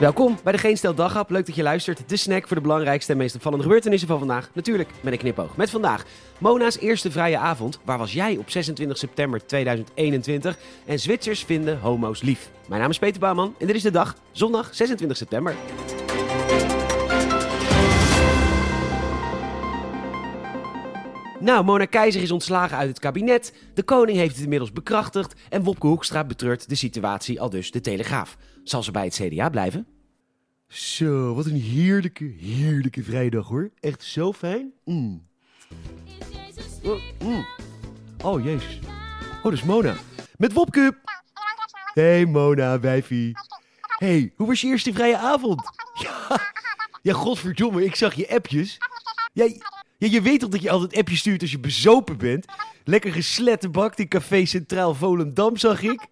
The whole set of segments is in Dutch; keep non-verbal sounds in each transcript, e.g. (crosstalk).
Welkom bij de Geen Stel Daghap. Leuk dat je luistert. De snack voor de belangrijkste en meest opvallende gebeurtenissen van vandaag. Natuurlijk met een knipoog. Met vandaag Mona's eerste vrije avond. Waar was jij op 26 september 2021? En Zwitsers vinden homo's lief. Mijn naam is Peter Bouwman en dit is de dag, zondag 26 september. Nou, Mona Keizer is ontslagen uit het kabinet. De koning heeft het inmiddels bekrachtigd. En Wopke Hoekstra betreurt de situatie al dus de Telegraaf. Zal ze bij het CDA blijven? Zo, wat een heerlijke, heerlijke vrijdag hoor. Echt zo fijn. Mm. Oh, mm. oh, jezus. Oh, dat is Mona. Met Wopke. Hey Mona, wijfie. Hey, hoe was je eerste vrije avond? (laughs) Ja, ja godverdomme, ik zag je appjes. Jij, ja, je weet toch dat je altijd appjes stuurt als je bezopen bent? Lekker geslettenbakt in Café Centraal Volendam, zag ik.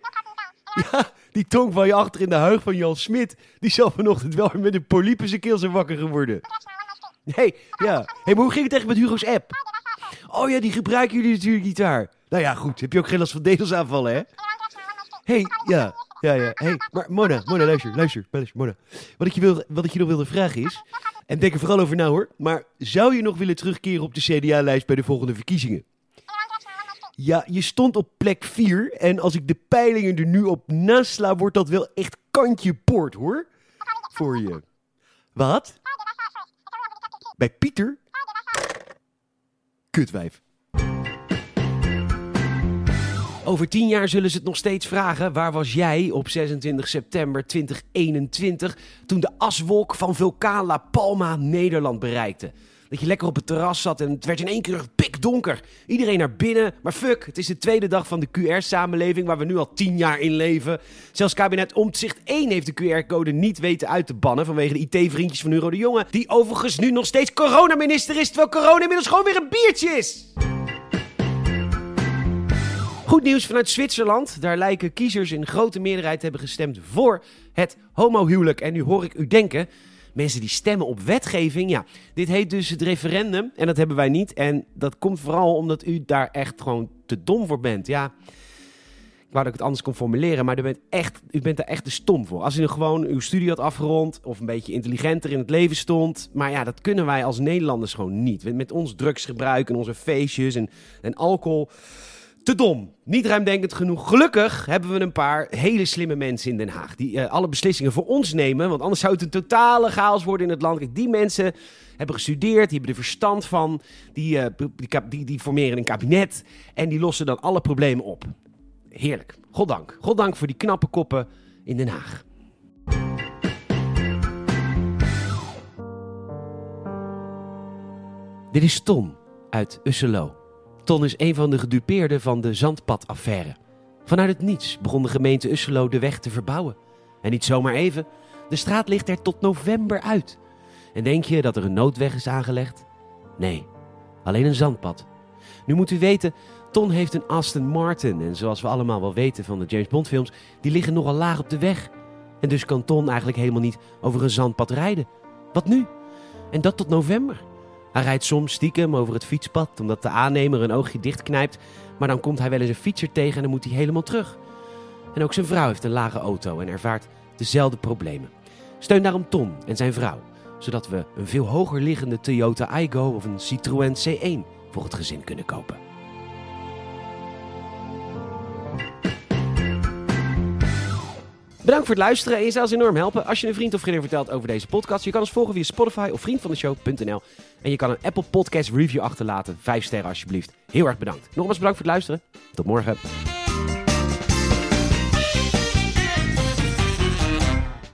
Ja, die tong van je achter in de huig van Jan Smit... die zal vanochtend wel weer met een poliep in zijn keel zijn wakker geworden. hey, ja. hey, maar hoe ging het echt met Hugo's app? Oh ja, die gebruiken jullie natuurlijk niet daar. Nou ja, goed. Heb je ook geen last van dedelsaanvallen, hè? hey, ja. Ja, ja. hey, maar Mona, Mona, luister, luister, luister, Mona. Wat ik, je wil, wat ik je nog wilde vragen is... En denk er vooral over na hoor. Maar zou je nog willen terugkeren op de CDA-lijst bij de volgende verkiezingen? Ja, je stond op plek 4. En als ik de peilingen er nu op nasla, wordt dat wel echt kantje poort hoor. Voor je. Wat? Bij Pieter? Kutwijf. Over tien jaar zullen ze het nog steeds vragen. Waar was jij op 26 september 2021 toen de aswolk van vulkaan La Palma Nederland bereikte? Dat je lekker op het terras zat en het werd in één keer pikdonker. Iedereen naar binnen, maar fuck, het is de tweede dag van de QR-samenleving waar we nu al tien jaar in leven. Zelfs kabinet Omtzigt 1 heeft de QR-code niet weten uit te bannen vanwege de IT-vriendjes van Euro de Jonge. Die overigens nu nog steeds coronaminister is, terwijl corona inmiddels gewoon weer een biertje is. Goed nieuws vanuit Zwitserland. Daar lijken kiezers in grote meerderheid te hebben gestemd voor het homohuwelijk. En nu hoor ik u denken, mensen die stemmen op wetgeving. Ja, dit heet dus het referendum en dat hebben wij niet. En dat komt vooral omdat u daar echt gewoon te dom voor bent. Ja, ik wou dat ik het anders kon formuleren, maar u bent, echt, u bent daar echt te stom voor. Als u gewoon uw studie had afgerond of een beetje intelligenter in het leven stond. Maar ja, dat kunnen wij als Nederlanders gewoon niet. Met ons drugsgebruik en onze feestjes en, en alcohol te dom. Niet ruimdenkend genoeg. Gelukkig hebben we een paar hele slimme mensen in Den Haag. Die uh, alle beslissingen voor ons nemen. Want anders zou het een totale chaos worden in het land. Die mensen hebben gestudeerd. Die hebben er verstand van. Die, uh, die, die, die, formeren een kabinet. En die lossen dan alle problemen op. Heerlijk. Goddank. Goddank voor die knappe koppen in Den Haag. Dit is Tom uit Usselo. Ton is een van de gedupeerden van de zandpadaffaire. Vanuit het niets begon de gemeente Usselo de weg te verbouwen. En niet zomaar even, de straat ligt er tot november uit. En denk je dat er een noodweg is aangelegd? Nee, alleen een zandpad. Nu moet u weten, Ton heeft een Aston Martin. En zoals we allemaal wel weten van de James Bond films, die liggen nogal laag op de weg. En dus kan Ton eigenlijk helemaal niet over een zandpad rijden. Wat nu? En dat tot november. Hij rijdt soms stiekem over het fietspad omdat de aannemer een oogje dichtknijpt, maar dan komt hij wel eens een fietser tegen en dan moet hij helemaal terug. En ook zijn vrouw heeft een lage auto en ervaart dezelfde problemen. Steun daarom Tom en zijn vrouw, zodat we een veel hoger liggende Toyota Aygo of een Citroën C1 voor het gezin kunnen kopen. Bedankt voor het luisteren en je zou ons enorm helpen als je een vriend of vriendin vertelt over deze podcast. Je kan ons volgen via Spotify of vriendvandeshow.nl en je kan een Apple Podcast review achterlaten. Vijf sterren alsjeblieft. Heel erg bedankt. Nogmaals bedankt voor het luisteren. Tot morgen.